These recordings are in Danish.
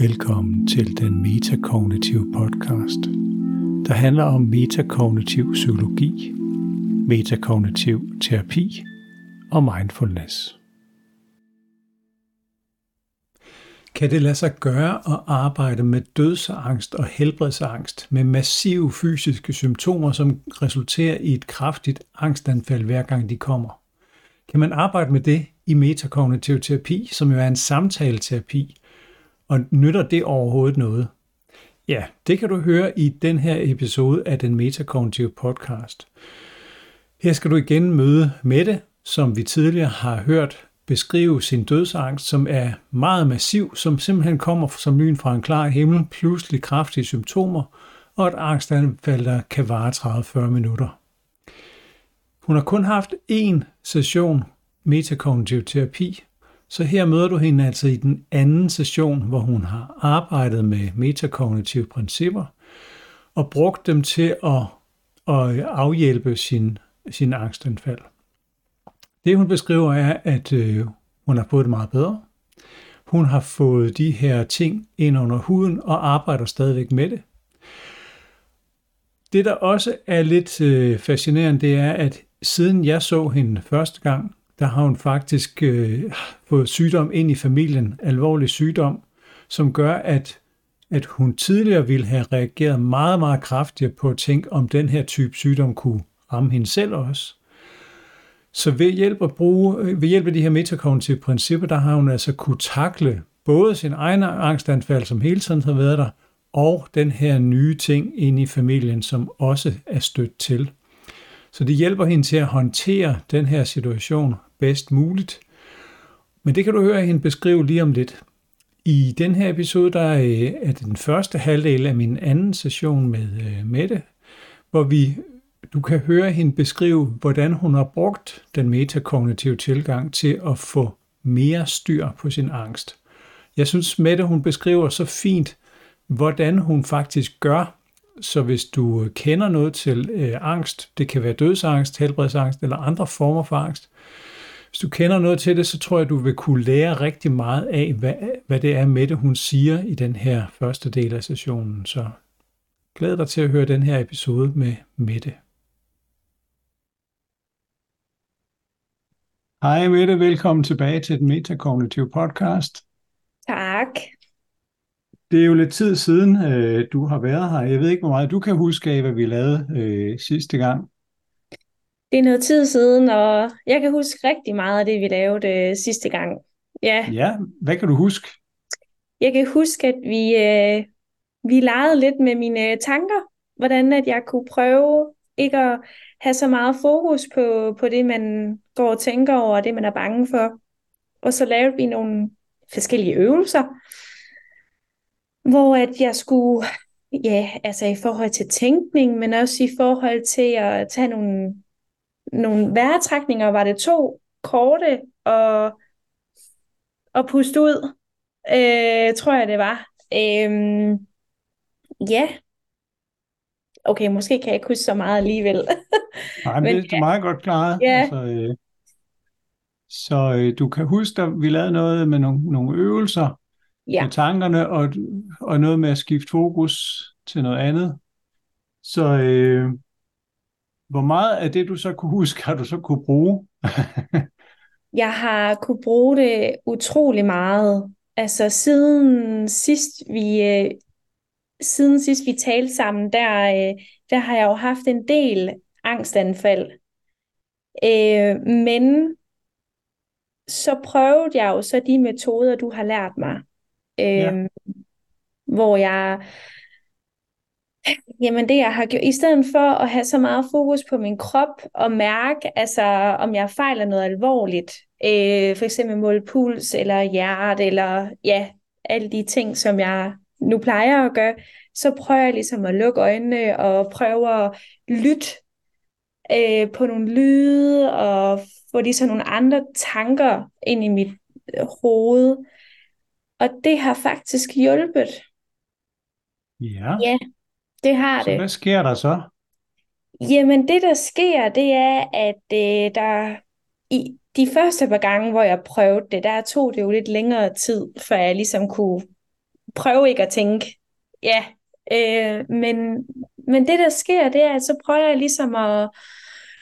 Velkommen til den metakognitive podcast, der handler om metakognitiv psykologi, metakognitiv terapi og mindfulness. Kan det lade sig gøre at arbejde med dødsangst og helbredsangst med massive fysiske symptomer, som resulterer i et kraftigt angstanfald hver gang de kommer? Kan man arbejde med det i metakognitiv terapi, som jo er en samtaleterapi, og nytter det overhovedet noget? Ja, det kan du høre i den her episode af den metakognitive podcast. Her skal du igen møde Mette, som vi tidligere har hørt beskrive sin dødsangst, som er meget massiv, som simpelthen kommer som lyn fra en klar himmel, pludselig kraftige symptomer, og et angstanfald, der kan vare 30-40 minutter. Hun har kun haft én session metakognitiv terapi, så her møder du hende altså i den anden session, hvor hun har arbejdet med metakognitive principper og brugt dem til at, at afhjælpe sin, sin angstanfald. Det hun beskriver er, at øh, hun har fået det meget bedre. Hun har fået de her ting ind under huden og arbejder stadigvæk med det. Det, der også er lidt øh, fascinerende, det er, at siden jeg så hende første gang, der har hun faktisk øh, fået sygdom ind i familien, alvorlig sygdom, som gør, at, at hun tidligere ville have reageret meget, meget kraftigere på at tænke, om den her type sygdom kunne ramme hende selv også. Så ved hjælp, at bruge, øh, ved hjælp af de her metakognitive principper, der har hun altså kunne takle både sin egen angstanfald, som hele tiden har været der, og den her nye ting ind i familien, som også er stødt til. Så det hjælper hende til at håndtere den her situation bedst muligt. Men det kan du høre hende beskrive lige om lidt. I den her episode, der er øh, det den første halvdel af min anden session med øh, Mette, hvor vi du kan høre hende beskrive, hvordan hun har brugt den metakognitive tilgang til at få mere styr på sin angst. Jeg synes, Mette hun beskriver så fint, hvordan hun faktisk gør, så hvis du kender noget til øh, angst, det kan være dødsangst, helbredsangst eller andre former for angst, hvis du kender noget til det, så tror jeg, du vil kunne lære rigtig meget af, hvad, hvad det er, Mette hun siger i den her første del af sessionen. Så glæd dig til at høre den her episode med Mette. Hej Mette, velkommen tilbage til den metakognitive podcast. Tak. Det er jo lidt tid siden, øh, du har været her. Jeg ved ikke, hvor meget du kan huske af, hvad vi lavede øh, sidste gang. Det er noget tid siden, og jeg kan huske rigtig meget af det, vi lavede øh, sidste gang. Ja. ja, hvad kan du huske? Jeg kan huske, at vi, øh, vi legede lidt med mine tanker, hvordan at jeg kunne prøve ikke at have så meget fokus på, på det, man går og tænker over, og det, man er bange for. Og så lavede vi nogle forskellige øvelser, hvor at jeg skulle, ja, altså i forhold til tænkning, men også i forhold til at tage nogle, nogle væretrækninger, var det to korte og, og puste ud, øh, tror jeg det var. Øh, ja, okay, måske kan jeg ikke huske så meget alligevel. Nej, men, men det er meget godt klaret. Ja. Altså, øh, så øh, du kan huske, at vi lavede noget med nogle, nogle øvelser ja. med tankerne, og, og noget med at skifte fokus til noget andet. Så øh, hvor meget af det, du så kunne huske, har du så kunne bruge? jeg har kunne bruge det utrolig meget. Altså siden sidst vi øh, siden sidst vi talte sammen, der, øh, der har jeg jo haft en del angstanfald. Øh, men så prøvede jeg jo så de metoder, du har lært mig. Øh, ja. Øhm, hvor jeg Jamen det jeg har gjort, i stedet for at have så meget fokus på min krop og mærke, altså om jeg fejler noget alvorligt, øh, for eksempel måle puls eller hjerte eller ja, alle de ting, som jeg nu plejer at gøre, så prøver jeg ligesom at lukke øjnene og prøve at lytte øh, på nogle lyde og få ligesom nogle andre tanker ind i mit øh, hoved. Og det har faktisk hjulpet. Ja. Ja, det har så det. hvad sker der så? Jamen det der sker, det er, at øh, der i de første par gange, hvor jeg prøvede det, der tog det jo lidt længere tid, før jeg ligesom kunne prøve ikke at tænke, ja, øh, men, men det der sker, det er, at så prøver jeg ligesom at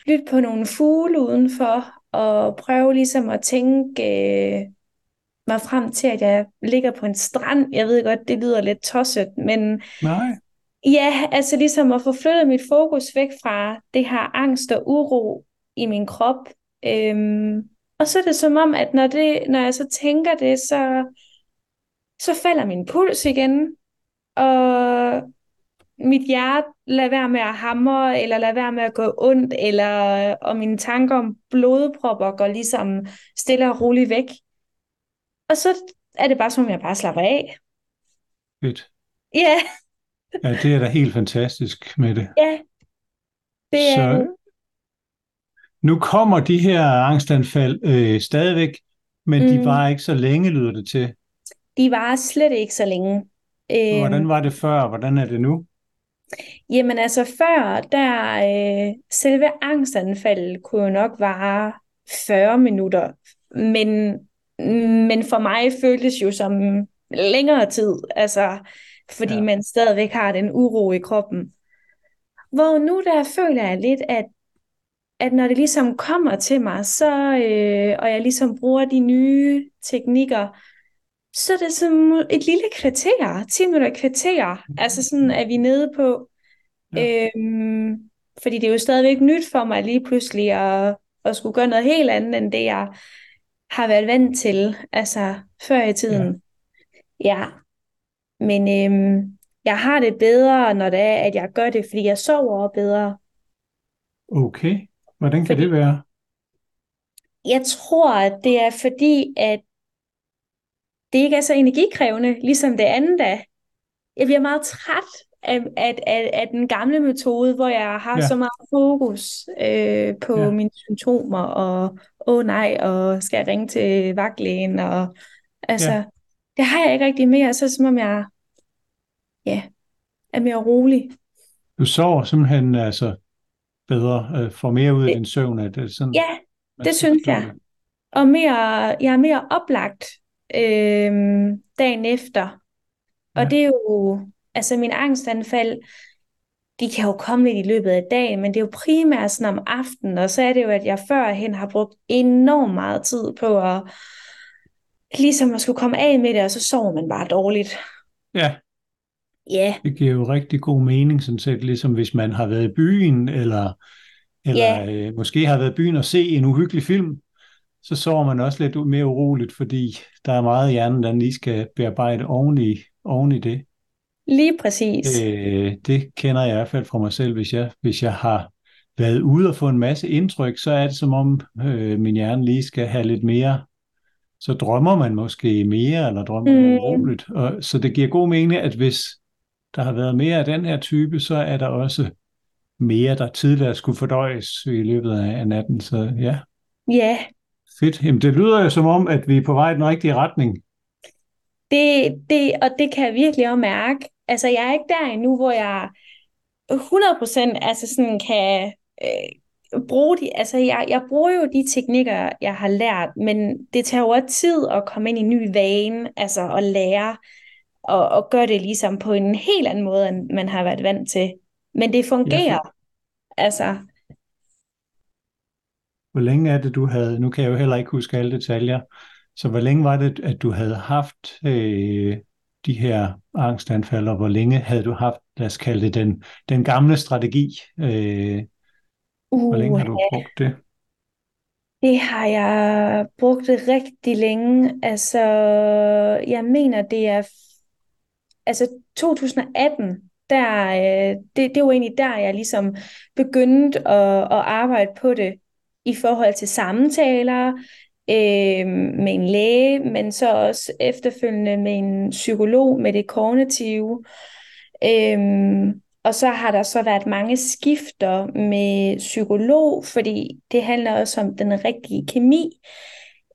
lytte på nogle fugle udenfor, og prøve ligesom at tænke øh, mig frem til, at jeg ligger på en strand. Jeg ved godt, det lyder lidt tosset, men Nej. ja, altså ligesom at få flyttet mit fokus væk fra det her angst og uro i min krop. Øhm, og så er det som om, at når, det, når jeg så tænker det, så, så falder min puls igen, og mit hjerte lader være med at hamre, eller lader være med at gå ondt, eller og mine tanker om blodpropper går ligesom stille og roligt væk. Og så er det bare som om, jeg bare slapper af. Fedt. Ja. Ja, det er da helt fantastisk med det. Ja. Det er... Så nu kommer de her angstanfald øh, stadigvæk, men mm. de var ikke så længe, lyder det til. De var slet ikke så længe. Øhm, Hvordan var det før, hvordan er det nu? Jamen altså før, der øh, selve angstanfaldet kunne jo nok vare 40 minutter, men, men for mig føltes jo som længere tid, altså fordi ja. man stadigvæk har den uro i kroppen. Hvor nu der føler jeg lidt, at, at når det ligesom kommer til mig, så, øh, og jeg ligesom bruger de nye teknikker, så er det som et lille kvarter, 10 minutter kvarter, altså sådan er vi nede på. Ja. Øhm, fordi det er jo stadigvæk nyt for mig lige pludselig at, at skulle gøre noget helt andet, end det jeg har været vant til, altså før i tiden. Ja. ja. Men øhm, jeg har det bedre, når det er, at jeg gør det, fordi jeg sover bedre. Okay. Hvordan kan fordi, det være? Jeg tror, at det er fordi, at det ikke er så energikrævende, ligesom det andet er. Jeg bliver meget træt af, af, af, af den gamle metode, hvor jeg har ja. så meget fokus øh, på ja. mine symptomer, og åh oh, nej, og skal jeg ringe til vagtlægen, og altså, ja. det har jeg ikke rigtig mere, så som om jeg ja, er mere rolig. Du sover simpelthen altså bedre, øh, får mere ud af din søvn? Er det sådan, ja, det synes jeg. Og mere, jeg er mere oplagt øh, dagen efter. Og ja. det er jo, altså min angstanfald, de kan jo komme lidt i løbet af dagen, men det er jo primært sådan om aftenen, og så er det jo, at jeg førhen har brugt enormt meget tid på at ligesom at skulle komme af med det, og så sover man bare dårligt. Ja. Ja. Yeah. Det giver jo rigtig god mening, sådan set, ligesom hvis man har været i byen, eller, eller yeah. øh, måske har været i byen og se en uhyggelig film, så sover man også lidt mere uroligt, fordi der er meget i hjernen, der lige skal bearbejde oven i, oven i det. Lige præcis. Øh, det kender jeg i hvert fald fra mig selv, hvis jeg, hvis jeg har været ude og få en masse indtryk, så er det som om øh, min hjerne lige skal have lidt mere, så drømmer man måske mere, eller drømmer mm. uroligt. Og, så det giver god mening, at hvis der har været mere af den her type, så er der også mere, der tidligere skulle fordøjes i løbet af natten. Så ja. Ja, Fedt. Jamen, det lyder jo som om, at vi er på vej i den rigtige retning. Det, det, og det kan jeg virkelig også mærke. Altså, jeg er ikke der endnu, hvor jeg 100% altså sådan kan øh, bruge de, altså jeg, jeg bruger jo de teknikker, jeg har lært, men det tager jo tid at komme ind i en ny vane, altså at lære og, og gøre det ligesom på en helt anden måde, end man har været vant til. Men det fungerer. Ja. Altså, hvor længe er det, du havde, nu kan jeg jo heller ikke huske alle detaljer, så hvor længe var det, at du havde haft øh, de her angstanfald, og hvor længe havde du haft, lad os kalde det, den, den gamle strategi? Øh, uh, hvor længe har du brugt det? Det har jeg brugt det rigtig længe. Altså, jeg mener, det er altså 2018, der, øh, det, det var egentlig der, jeg ligesom begyndte at, at arbejde på det i forhold til samtaler øh, med en læge, men så også efterfølgende med en psykolog med det kognitive. Øh, og så har der så været mange skifter med psykolog, fordi det handler også om den rigtige kemi.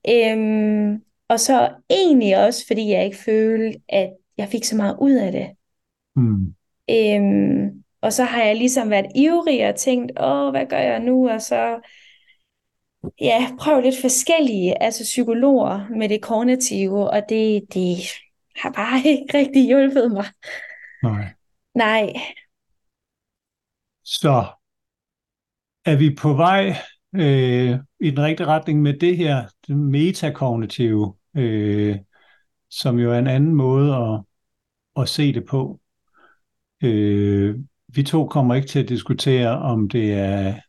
Øhm, og så egentlig også, fordi jeg ikke følte, at jeg fik så meget ud af det. Mm. Øhm, og så har jeg ligesom været ivrig og tænkt, åh, hvad gør jeg nu? Og så ja, prøv lidt forskellige altså psykologer med det kognitive, og det, det har bare ikke rigtig hjulpet mig. Nej. Nej. Så er vi på vej øh, i den rigtige retning med det her det metakognitive, øh, som jo er en anden måde at, at se det på. Øh, vi to kommer ikke til at diskutere, om det er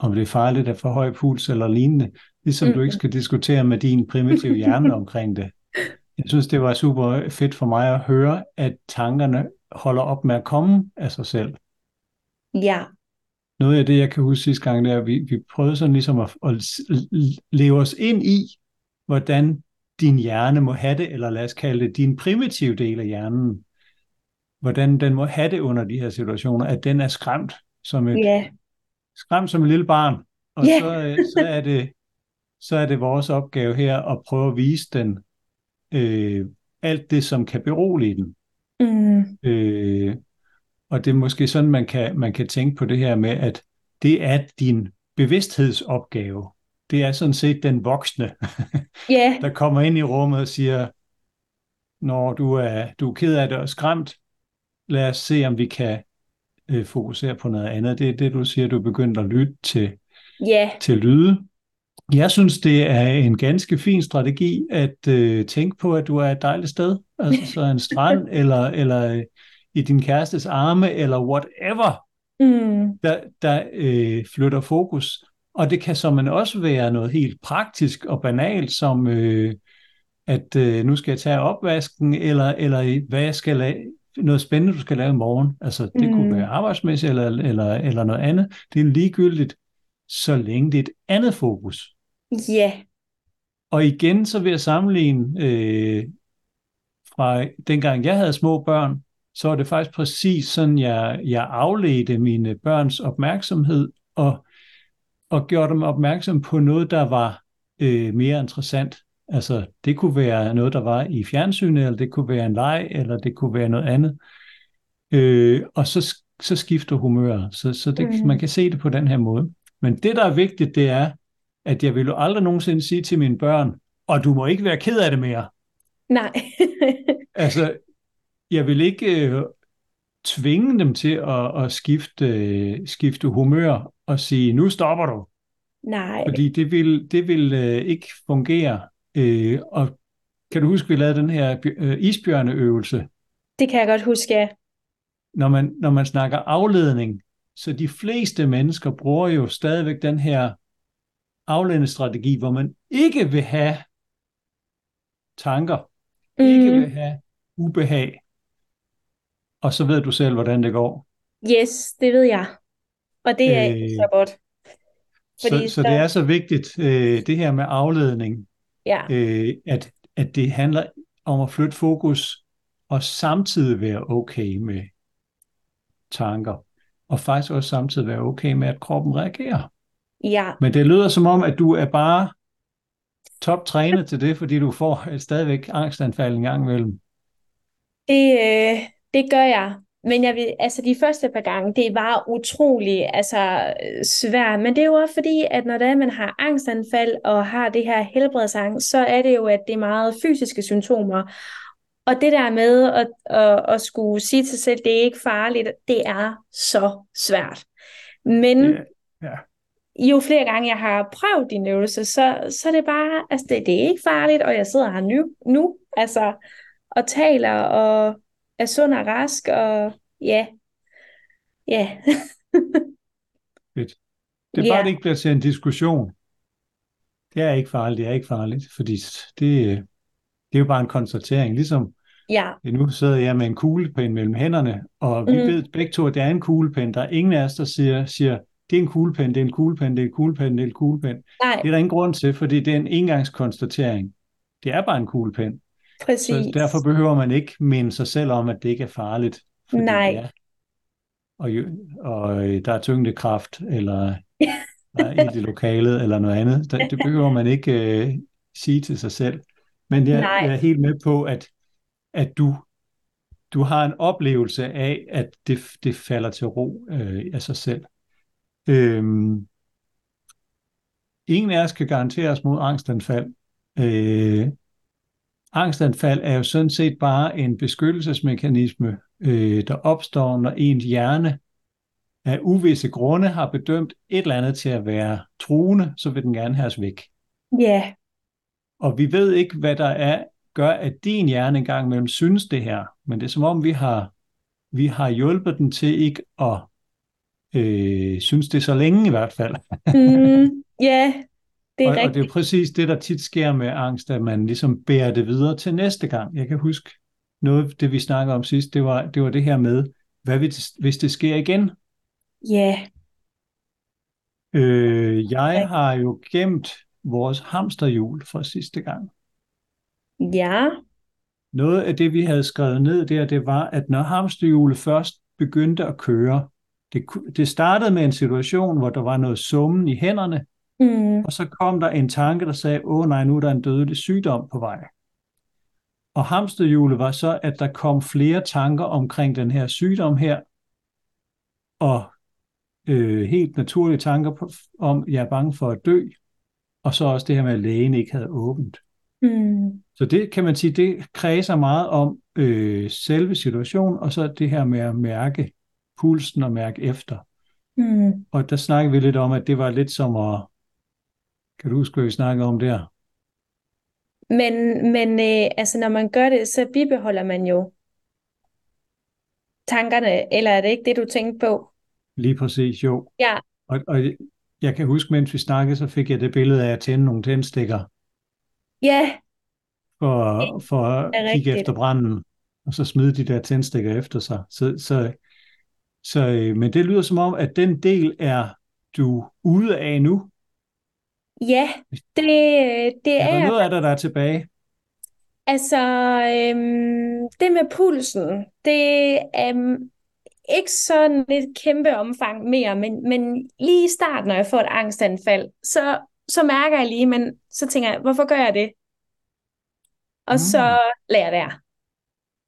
om det er farligt at få høj puls eller lignende, ligesom mm. du ikke skal diskutere med din primitive hjerne omkring det. Jeg synes, det var super fedt for mig at høre, at tankerne holder op med at komme af sig selv. Ja. Noget af det, jeg kan huske sidste gang, det er, at vi, vi prøvede sådan ligesom at, at leve os ind i, hvordan din hjerne må have det, eller lad os kalde det din primitive del af hjernen, hvordan den må have det under de her situationer, at den er skræmt som et, yeah. Skræmt som et lille barn. Og yeah. så, øh, så, er det, så er det vores opgave her at prøve at vise den øh, alt det, som kan berolige den. Mm. Øh, og det er måske sådan, man kan, man kan tænke på det her med, at det er din bevidsthedsopgave. Det er sådan set den voksne, yeah. der kommer ind i rummet og siger, når du er, du er ked af det og skræmt, lad os se, om vi kan øh, fokusere på noget andet. Det er det, du siger, du er begyndt at lytte til, yeah. til lyde. Jeg synes, det er en ganske fin strategi at øh, tænke på, at du er et dejligt sted. Altså så en strand, eller, eller øh, i din kærestes arme, eller whatever, mm. der, der øh, flytter fokus. Og det kan så man også være noget helt praktisk og banalt, som øh, at øh, nu skal jeg tage opvasken, eller, eller hvad jeg skal noget spændende, du skal lave i morgen. Altså, det mm. kunne være arbejdsmæssigt eller, eller, eller noget andet. Det er ligegyldigt, så længe det er et andet fokus. Ja. Yeah. Og igen, så vil jeg sammenligne øh, fra dengang jeg havde små børn, så var det faktisk præcis sådan, jeg, jeg afledte mine børns opmærksomhed og, og gjorde dem opmærksom på noget, der var øh, mere interessant. Altså, det kunne være noget, der var i fjernsynet, eller det kunne være en leg, eller det kunne være noget andet. Øh, og så, så skifter humøret. Så, så det, mm. man kan se det på den her måde. Men det, der er vigtigt, det er, at jeg vil jo aldrig nogensinde sige til mine børn, og du må ikke være ked af det mere. Nej. altså, jeg vil ikke øh, tvinge dem til at, at skifte, øh, skifte humør og sige, nu stopper du. Nej. Fordi det vil, det vil øh, ikke fungere. Øh, og kan du huske, vi lavede den her øh, isbjørneøvelse? Det kan jeg godt huske, ja. Når man, når man snakker afledning, så de fleste mennesker bruger jo stadigvæk den her afledningsstrategi, hvor man ikke vil have tanker, mm. ikke vil have ubehag, og så ved du selv, hvordan det går. Yes, det ved jeg. Og det er øh, ikke så godt. Fordi så, så det er så vigtigt, øh, det her med afledning, ja. øh, at, at det handler om at flytte fokus, og samtidig være okay med tanker. Og faktisk også samtidig være okay med, at kroppen reagerer. Ja. Men det lyder som om, at du er bare toptrænet til det, fordi du får stadigvæk angstanfald en gang imellem. Det, øh, det gør jeg. Men jeg vil, altså de første par gange, det var utrolig altså, svært. Men det er jo også fordi, at når er, man har angstanfald og har det her helbredsangst, så er det jo, at det er meget fysiske symptomer. Og det der med at, at, at skulle sige til sig selv, det er ikke farligt, det er så svært. Men yeah. Yeah. jo flere gange jeg har prøvet din øvelse, så, så er det bare, altså det, det er ikke farligt, og jeg sidder her nu, nu altså, og taler og er sund og rask, og ja, ja. Fedt. Det er bare, ja. det ikke bliver til en diskussion. Det er ikke farligt, det er ikke farligt, fordi det, det er jo bare en konstatering. Ligesom ja. nu sidder jeg med en kuglepen mellem hænderne, og vi mm. ved begge to, at det er en kuglepen. Der er ingen af os, der siger, siger det er en kuglepen, det er en kuglepen, det er en kuglepen, det er en kuglepen. Nej. Det er der ingen grund til, fordi det er en engangskonstatering. Det er bare en kuglepen. Præcis. Så derfor behøver man ikke minde sig selv om, at det ikke er farligt. Nej. Ja, og, og øh, der er tyngdekraft, eller der er ild i lokalet, eller noget andet. Det, behøver man ikke uh, sige til sig selv. Men jeg, jeg er helt med på, at, at du, du har en oplevelse af, at det, det falder til ro uh, af sig selv. Øhm, ingen af os kan garantere os mod angstanfald. Øh, angstanfald er jo sådan set bare en beskyttelsesmekanisme, øh, der opstår, når ens hjerne af uvisse grunde har bedømt et eller andet til at være truende, så vil den gerne have os væk. Ja. Yeah. Og vi ved ikke, hvad der er, gør, at din hjerne engang imellem synes det her. Men det er som om, vi har, vi har hjulpet den til ikke at øh, synes det så længe i hvert fald. mm, ja, yeah, det er og, rigtigt. og det er præcis det, der tit sker med angst, at man ligesom bærer det videre til næste gang. Jeg kan huske noget, det vi snakkede om sidst, det var det, var det her med, hvad hvis, hvis det sker igen? Ja. Yeah. Øh, jeg har jo gemt vores hamsterhjul fra sidste gang. Ja. Noget af det, vi havde skrevet ned der, det var, at når hamsterhjulet først begyndte at køre, det, det startede med en situation, hvor der var noget summen i hænderne, mm. og så kom der en tanke, der sagde, åh nej, nu er der en dødelig sygdom på vej. Og hamsterhjulet var så, at der kom flere tanker omkring den her sygdom her, og øh, helt naturlige tanker på, om, jeg er bange for at dø, og så også det her med, at lægen ikke havde åbent. Mm. Så det kan man sige, det kredser meget om øh, selve situationen, og så det her med at mærke pulsen og mærke efter. Mm. Og der snakkede vi lidt om, at det var lidt som at, kan du huske, hvad vi snakkede om der? Men, men øh, altså, når man gør det, så bibeholder man jo tankerne, eller er det ikke det, du tænkte på? Lige præcis, jo. Ja. Og, og jeg kan huske, mens vi snakkede, så fik jeg det billede af at tænde nogle tændstikker. Ja. For, for at kigge rigtigt. efter branden, og så smide de der tændstikker efter sig. Så, så, så, øh, men det lyder som om, at den del er du ude af nu. Ja, det, det er er... der noget af det, der er tilbage? Altså, øhm, det med pulsen, det er øhm, ikke sådan et kæmpe omfang mere, men, men lige i starten, når jeg får et angstanfald, så, så mærker jeg lige, men så tænker jeg, hvorfor gør jeg det? Og mm. så lader jeg være.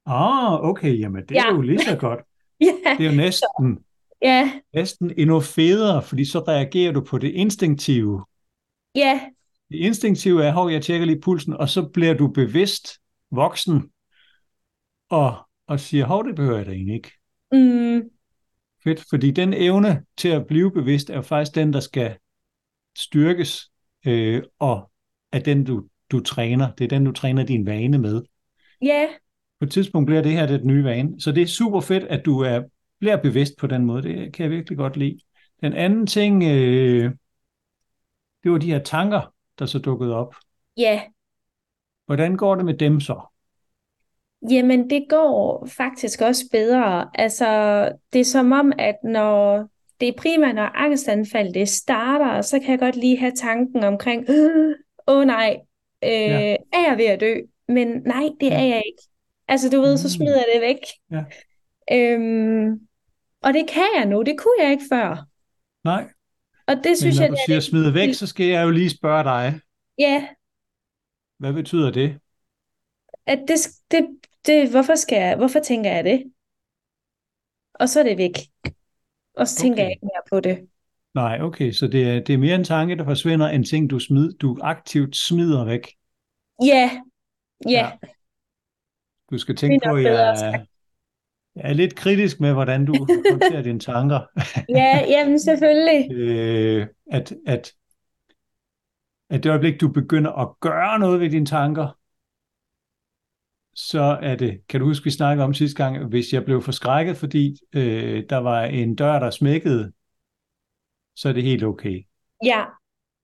Ah, okay, jamen det er Ja. jo lige så godt. Ja, Det er jo næsten, ja, næsten endnu federe, fordi så reagerer du på det instinktive. Ja, Det instinktive er, hov, jeg tjekker lige pulsen, og så bliver du bevidst voksen, og, og siger, hov, det behøver jeg da egentlig ikke. mm, Fedt, fordi den evne til at blive bevidst, er faktisk den, der skal styrkes, øh, og er den, du, du træner. Det er den, du træner din vane med. ja, På et tidspunkt bliver det her det nye vane. Så det er super fedt, at du er, bliver bevidst på den måde. Det kan jeg virkelig godt lide. Den anden ting, øh, det var de her tanker, der så dukkede op. ja. Hvordan går det med dem så? Jamen, det går faktisk også bedre. Altså, det er som om, at når det er primært, når angstanfald det starter, så kan jeg godt lige have tanken omkring, åh oh, nej, øh, Ja. er jeg ved at dø? Men nej, det er jeg ikke. Altså, du ved, så Mm. smider jeg det væk. Ja. Øhm, og det kan jeg nu, det kunne jeg ikke før. Nej, Og det men synes når jeg, du det er siger lidt- smide væk, så skal jeg jo lige spørge dig. Ja, Hvad betyder det? at det, det, det, hvorfor skal jeg, hvorfor tænker jeg det? Og så er det væk. Og så tænker Okay. jeg ikke mere på det. Nej, okay, så det er, det er mere en tanke, der forsvinder, end ting, du, smid, du aktivt smider væk. Ja, ja, Ja. Du skal tænke Det på, at jeg. Jeg er lidt kritisk med, hvordan du håndterer dine tanker. ja, jamen selvfølgelig. øh, at, at, at det øjeblik, du begynder at gøre noget ved dine tanker, så er det, kan du huske, vi snakkede om sidste gang, hvis jeg blev forskrækket, fordi øh, der var en dør, der smækkede, så er det helt okay. Ja,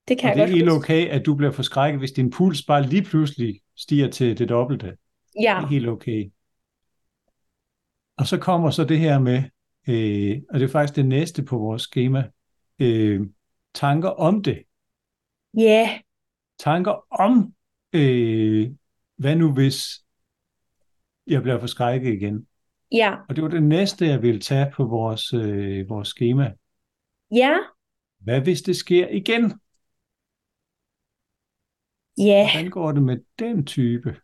det kan Og jeg det er godt helt huske. okay, at du bliver forskrækket, hvis din puls bare lige pludselig stiger til det dobbelte. Det Ja, er helt okay. Og så kommer så det her med, øh, og det er faktisk det næste på vores schema, øh, tanker om det. ja, Tanker om, øh, hvad nu hvis jeg bliver forskrækket igen. ja, Og det var det næste, jeg ville tage på vores, øh, vores schema. ja, Hvad hvis det sker igen? ja. Hvordan går det med den type?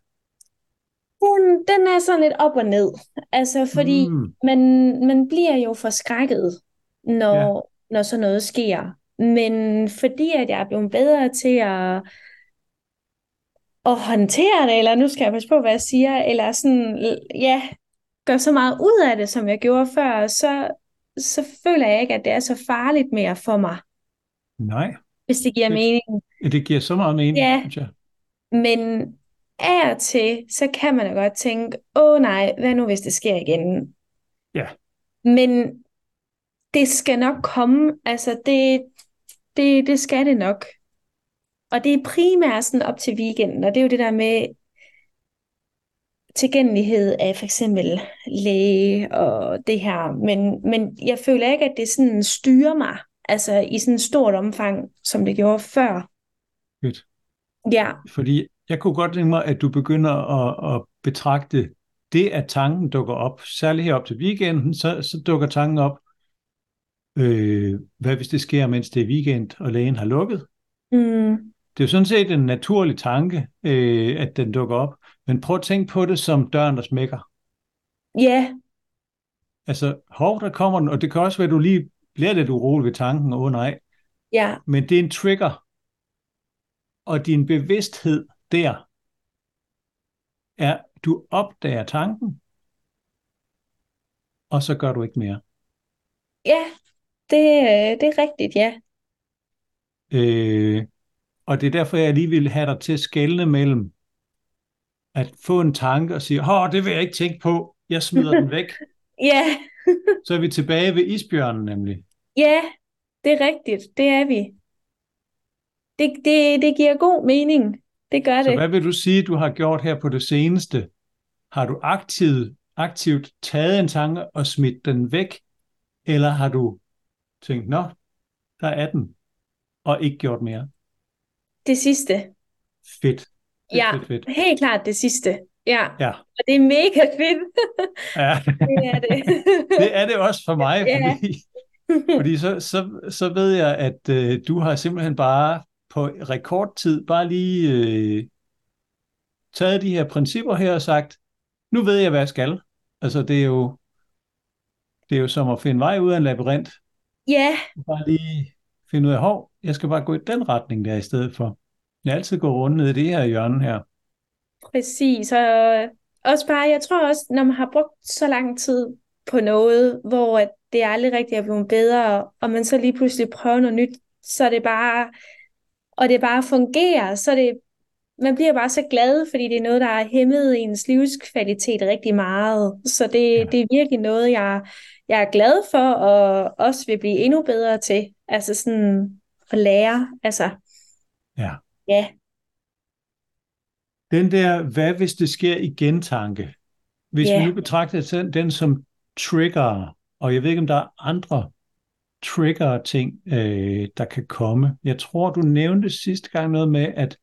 Den, er sådan lidt op og ned. Altså, fordi Mm, man, man bliver jo forskrækket, når, Ja. når sådan noget sker. Men fordi at jeg er blevet bedre til at, at håndtere det, eller nu skal jeg passe på, hvad jeg siger, eller sådan, ja, gør så meget ud af det, som jeg gjorde før, så, så føler jeg ikke, at det er så farligt mere for mig. Nej. Hvis det giver det, mening. Det giver så meget mening, ja. synes jeg. Men af og til, så kan man da godt tænke, åh nej, hvad nu hvis det sker igen? Ja. Men det skal nok komme, altså det, det, det skal det nok. Og det er primært sådan op til weekenden, og det er jo det der med tilgængelighed af for eksempel læge og det her. Men, men jeg føler ikke, at det sådan styrer mig, altså i sådan et stort omfang, som det gjorde før. Fedt. Ja. Fordi jeg kunne godt tænke mig, at du begynder at, at betragte det, at tanken dukker op, særligt her op til weekenden, så, så dukker tanken op, øh, hvad hvis det sker, mens det er weekend, og lægen har lukket? Mm. Det er jo sådan set en naturlig tanke, øh, at den dukker op. Men prøv at tænke på det som døren, der smækker. Ja. Yeah. Altså, hov, der kommer den, og det kan også være, at du lige bliver lidt urolig ved tanken, åh oh, nej. Ja. Men det er en trigger. Og din bevidsthed der er, du opdager tanken, og så gør du ikke mere. Ja, det, det er rigtigt, ja. Øh, og det er derfor, jeg lige vil have dig til at skelne mellem at få en tanke og sige, åh, det vil jeg ikke tænke på, jeg smider den væk. Ja. Så er vi tilbage ved isbjørnen nemlig. Ja, det er rigtigt, det er vi. Det, det, det giver god mening, det gør Så det. hvad vil du sige, du har gjort her på det seneste? Har du aktivt, aktivt taget en tanke og smidt den væk, eller har du tænkt, nå, der er den, og ikke gjort mere? Det sidste. Fedt. fedt Ja, fedt, fedt. helt klart det sidste. Ja, Ja, og det er mega fedt. ja. det er det. det er det også for mig, Ja. fordi, fordi så, så, så ved jeg, at øh, du har simpelthen bare på rekordtid bare lige øh, taget de her principper her og sagt, nu ved jeg, hvad jeg skal. Altså det er jo, det er jo som at finde vej ud af en labyrint. ja, Bare lige finde ud af, hov, jeg skal bare gå i den retning der i stedet for. Jeg altid går rundt ned i det her hjørne her. præcis. Og også bare, jeg tror også, når man har brugt så lang tid på noget, hvor at det aldrig rigtig er blevet bedre, og man så lige pludselig prøver noget nyt, så er det bare, og det bare fungerer, så det, man bliver bare så glad, fordi det er noget, der har hæmmet ens livskvalitet rigtig meget. Så det, Ja. det er virkelig noget, jeg, jeg er glad for, og også vil blive endnu bedre til. Altså sådan at lære, altså, Ja. ja, Den der, hvad hvis det sker igen tanke. Hvis Ja. vi nu betragter den, den som trigger, og jeg ved ikke, om der er andre trigger ting, øh, der kan komme. Jeg tror, du nævnte sidste gang noget med, at,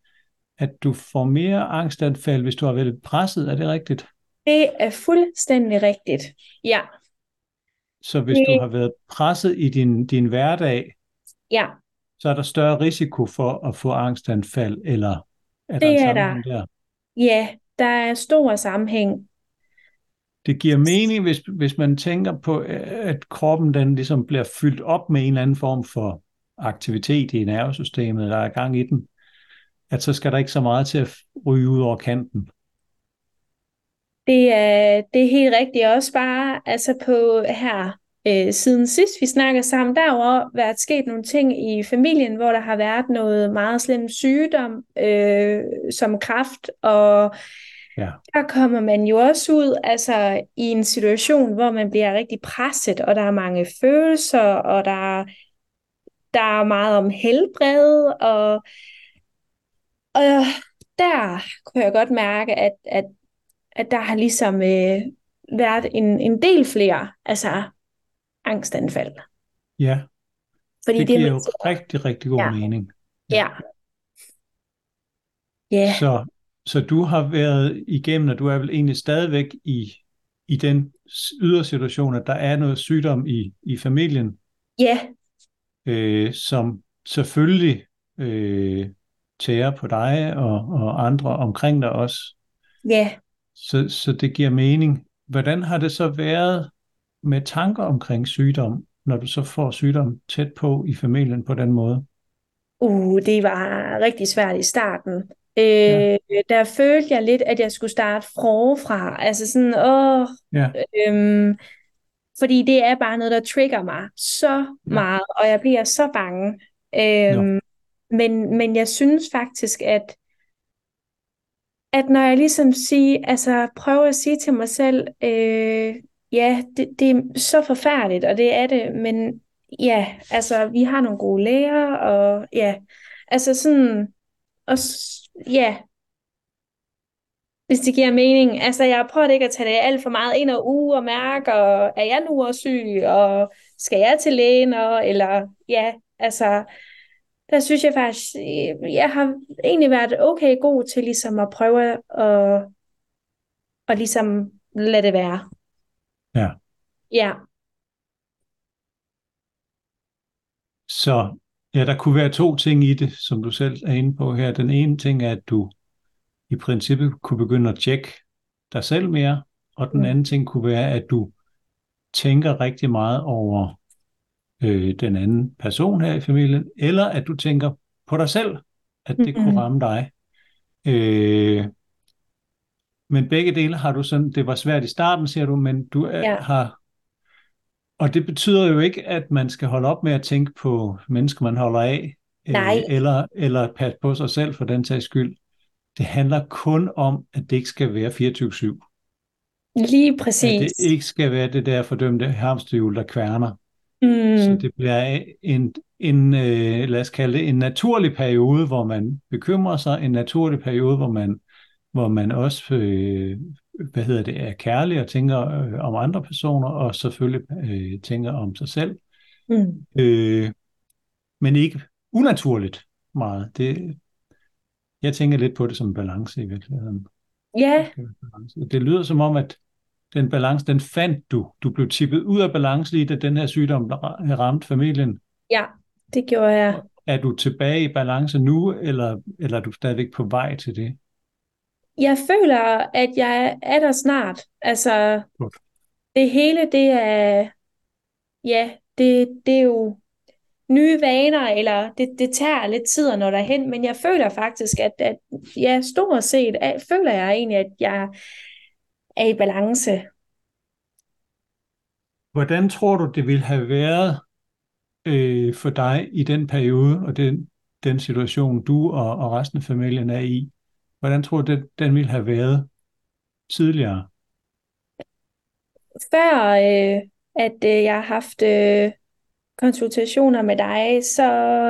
at du får mere angstanfald, hvis du har været presset. Er det rigtigt? det er fuldstændig rigtigt. Ja, Så hvis Det- du har været presset i din, din hverdag, ja, så er der større risiko for at få angstanfald, eller er der Det en er der. der? ja, der er stor sammenhæng. Det giver mening, hvis, hvis man tænker på, at kroppen den ligesom bliver fyldt op med en eller anden form for aktivitet i nervesystemet, der er gang i den, at så skal der ikke så meget til at ryge ud over kanten. Det er, det er helt rigtigt. Også bare altså på her øh, siden sidst vi snakker sammen, der har været sket nogle ting i familien, hvor der har været noget meget slem sygdom, øh, som kræft, og Ja. der kommer man jo også ud altså, i en situation, hvor man bliver rigtig presset, og der er mange følelser, og der, der er meget om helbred, og, og der kunne jeg godt mærke, at, at at der har ligesom øh, været en, en del flere altså angstanfald. Ja, Fordi det det, giver er jo rigtig, rigtig god Ja. mening. Ja. Ja, Så, så du har været igennem, og du er vel egentlig stadigvæk i, i den ydersituation, at der er noget sygdom i, i familien, ja, øh, som selvfølgelig øh, tærer på dig og, og andre omkring dig også. ja. Så, så det giver mening. Hvordan har det så været med tanker omkring sygdom, når du så får sygdom tæt på i familien på den måde? Uh, det var rigtig svært i starten. Øh, ja. Der følte jeg lidt, at jeg skulle starte forfra. Altså sådan, åh, ja. øhm, fordi det er bare noget, der trigger mig så meget, og jeg bliver så bange. Øhm, men, men jeg synes faktisk, at at når jeg ligesom siger, altså prøver at sige til mig selv, øh, ja, det, det er så forfærdeligt, og det er det, men ja, altså vi har nogle gode læger, og ja, altså sådan, og ja, hvis det giver mening. Altså, jeg har prøvet ikke at tage det alt for meget ind og uge og mærke, og er jeg nu også syg, og skal jeg til lægen, og, eller ja, altså, der synes jeg faktisk, jeg har egentlig været okay god til ligesom at prøve at, at ligesom lade det være. Ja. Ja. Så ja, der kunne være to ting i det, som du selv er inde på her. Den ene ting er, at du i princippet kunne begynde at tjekke dig selv mere, og den anden ting kunne være, at du tænker rigtig meget over øh, den anden person her i familien, eller at du tænker på dig selv, at det mm-hmm. kunne ramme dig. Øh, men begge dele har du sådan, det var svært i starten, siger du, men du er, ja. har, og det betyder jo ikke, at man skal holde op med at tænke på mennesker, man holder af, øh, eller, eller passe på sig selv for den sags skyld. Det handler kun om, at det ikke skal være 24-7. Lige præcis. At det ikke skal være det der fordømte hamsterhjul, der kværner. Mm. Så det bliver en, en øh, lad os kalde det, en naturlig periode, hvor man bekymrer sig, en naturlig periode, hvor man, hvor man også øh, hvad hedder det, er kærlig og tænker øh, om andre personer, og selvfølgelig øh, tænker om sig selv. Mm. Øh, men ikke unaturligt meget. Det, jeg tænker lidt på det som en balance i virkeligheden. Ja. Det lyder som om, at den balance, den fandt du. Du blev tippet ud af balance lige da den her sygdom ramte familien. Ja, det gjorde jeg. Er du tilbage i balance nu, eller, eller er du stadigvæk på vej til det? Jeg føler, at jeg er der snart. Altså, det hele, det er, ja, det, det er jo nye vaner, eller det, det tager lidt tid at nå derhen, men jeg føler faktisk, at, at ja, stort set at, føler jeg egentlig, at jeg er i balance. Hvordan tror du, det ville have været øh, for dig i den periode og den, den situation, du og, og resten af familien er i? Hvordan tror du, den, den ville have været tidligere? Før øh, at øh, jeg har haft øh, konsultationer med dig, så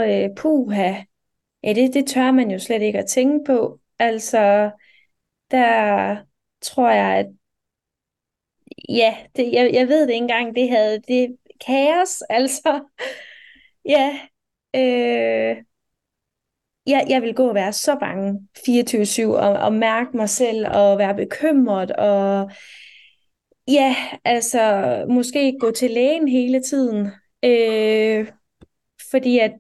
øh, puha, ja, det, det tør man jo slet ikke at tænke på. Altså, der tror jeg, at ja, det, jeg, jeg ved det ikke engang, det havde det kaos, altså. Ja, øh, jeg, jeg vil gå og være så bange 24-7 og, og mærke mig selv og være bekymret og ja, altså måske gå til lægen hele tiden. Øh, fordi at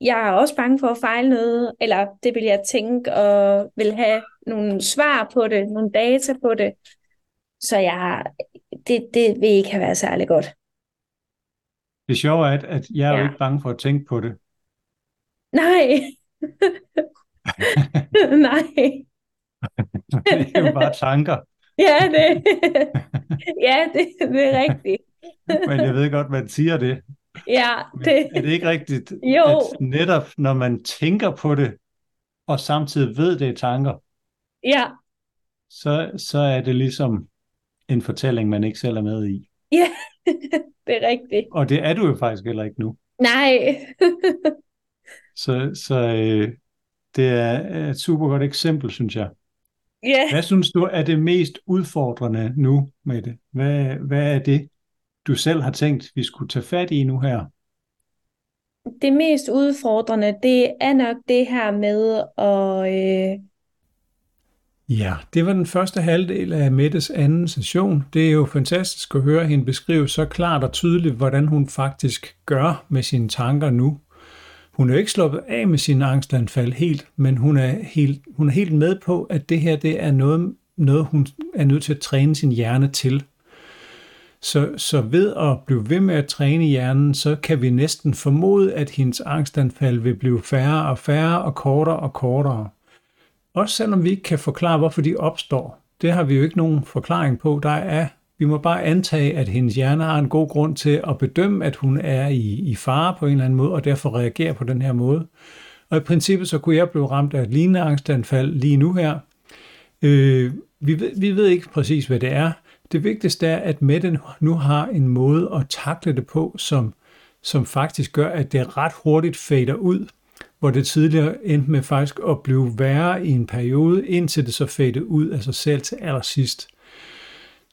jeg er også bange for at fejle noget, eller det vil jeg tænke, og vil have nogle svar på det, nogle data på det. Så jeg, det, det vil ikke have været særlig godt. Det sjove er, at, jeg er ja. jo ikke bange for at tænke på det. Nej. Nej. det er jo bare tanker. ja, det, ja det, det er rigtigt. Men jeg ved godt, man siger det. Ja, det... er det ikke rigtigt, jo. at netop når man tænker på det, og samtidig ved det er tanker, ja. så, så er det ligesom en fortælling, man ikke selv er med i. Ja, det er rigtigt. Og det er du jo faktisk heller ikke nu. Nej. Så så øh, det er et super godt eksempel, synes jeg. Ja. Hvad synes du er det mest udfordrende nu med det? Hvad, hvad er det, du selv har tænkt, vi skulle tage fat i nu her? Det mest udfordrende, det er nok det her med at... Øh... Ja, det var den første halvdel af Mettes anden session. Det er jo fantastisk at høre hende beskrive så klart og tydeligt, hvordan hun faktisk gør med sine tanker nu. Hun er jo ikke sluppet af med sine angstanfald helt, men hun er helt, hun er helt med på, at det her det er noget, noget, hun er nødt til at træne sin hjerne til. Så, så ved at blive ved med at træne hjernen, så kan vi næsten formode, at hendes angstanfald vil blive færre og færre og kortere og kortere. Også selvom vi ikke kan forklare, hvorfor de opstår. Det har vi jo ikke nogen forklaring på. Der er, vi må bare antage, at hendes hjerne har en god grund til at bedømme, at hun er i, i fare på en eller anden måde, og derfor reagerer på den her måde. Og i princippet så kunne jeg blive ramt af et lignende angstanfald lige nu her. Øh, vi, ved, vi ved ikke præcis, hvad det er. Det vigtigste er, at Mette nu har en måde at takle det på, som, som faktisk gør, at det ret hurtigt fader ud, hvor det tidligere endte med faktisk at blive værre i en periode, indtil det så fadede ud af sig selv til allersidst.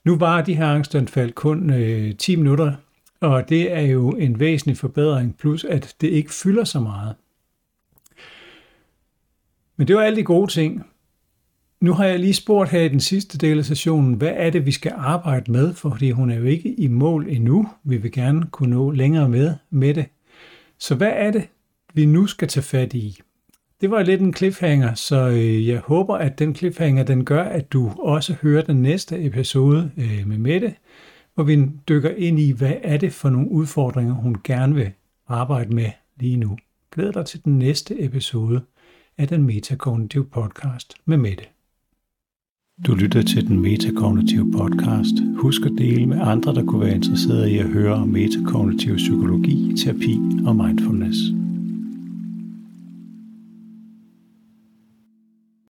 Nu var de her angstanfald kun øh, 10 minutter, og det er jo en væsentlig forbedring, plus at det ikke fylder så meget. Men det var alle de gode ting. Nu har jeg lige spurgt her i den sidste del af sessionen, hvad er det, vi skal arbejde med, fordi hun er jo ikke i mål endnu. Vi vil gerne kunne nå længere med med det. Så hvad er det, vi nu skal tage fat i? Det var lidt en cliffhanger, så øh, jeg håber, at den cliffhanger den gør, at du også hører den næste episode øh, med Mette, hvor vi dykker ind i, hvad er det for nogle udfordringer, hun gerne vil arbejde med lige nu. Glæd dig til den næste episode af den Metakognitive podcast med Mette. Du lytter til den Metakognitive podcast. Husk at dele med andre, der kunne være interesserede i at høre om metakognitiv psykologi, terapi og mindfulness.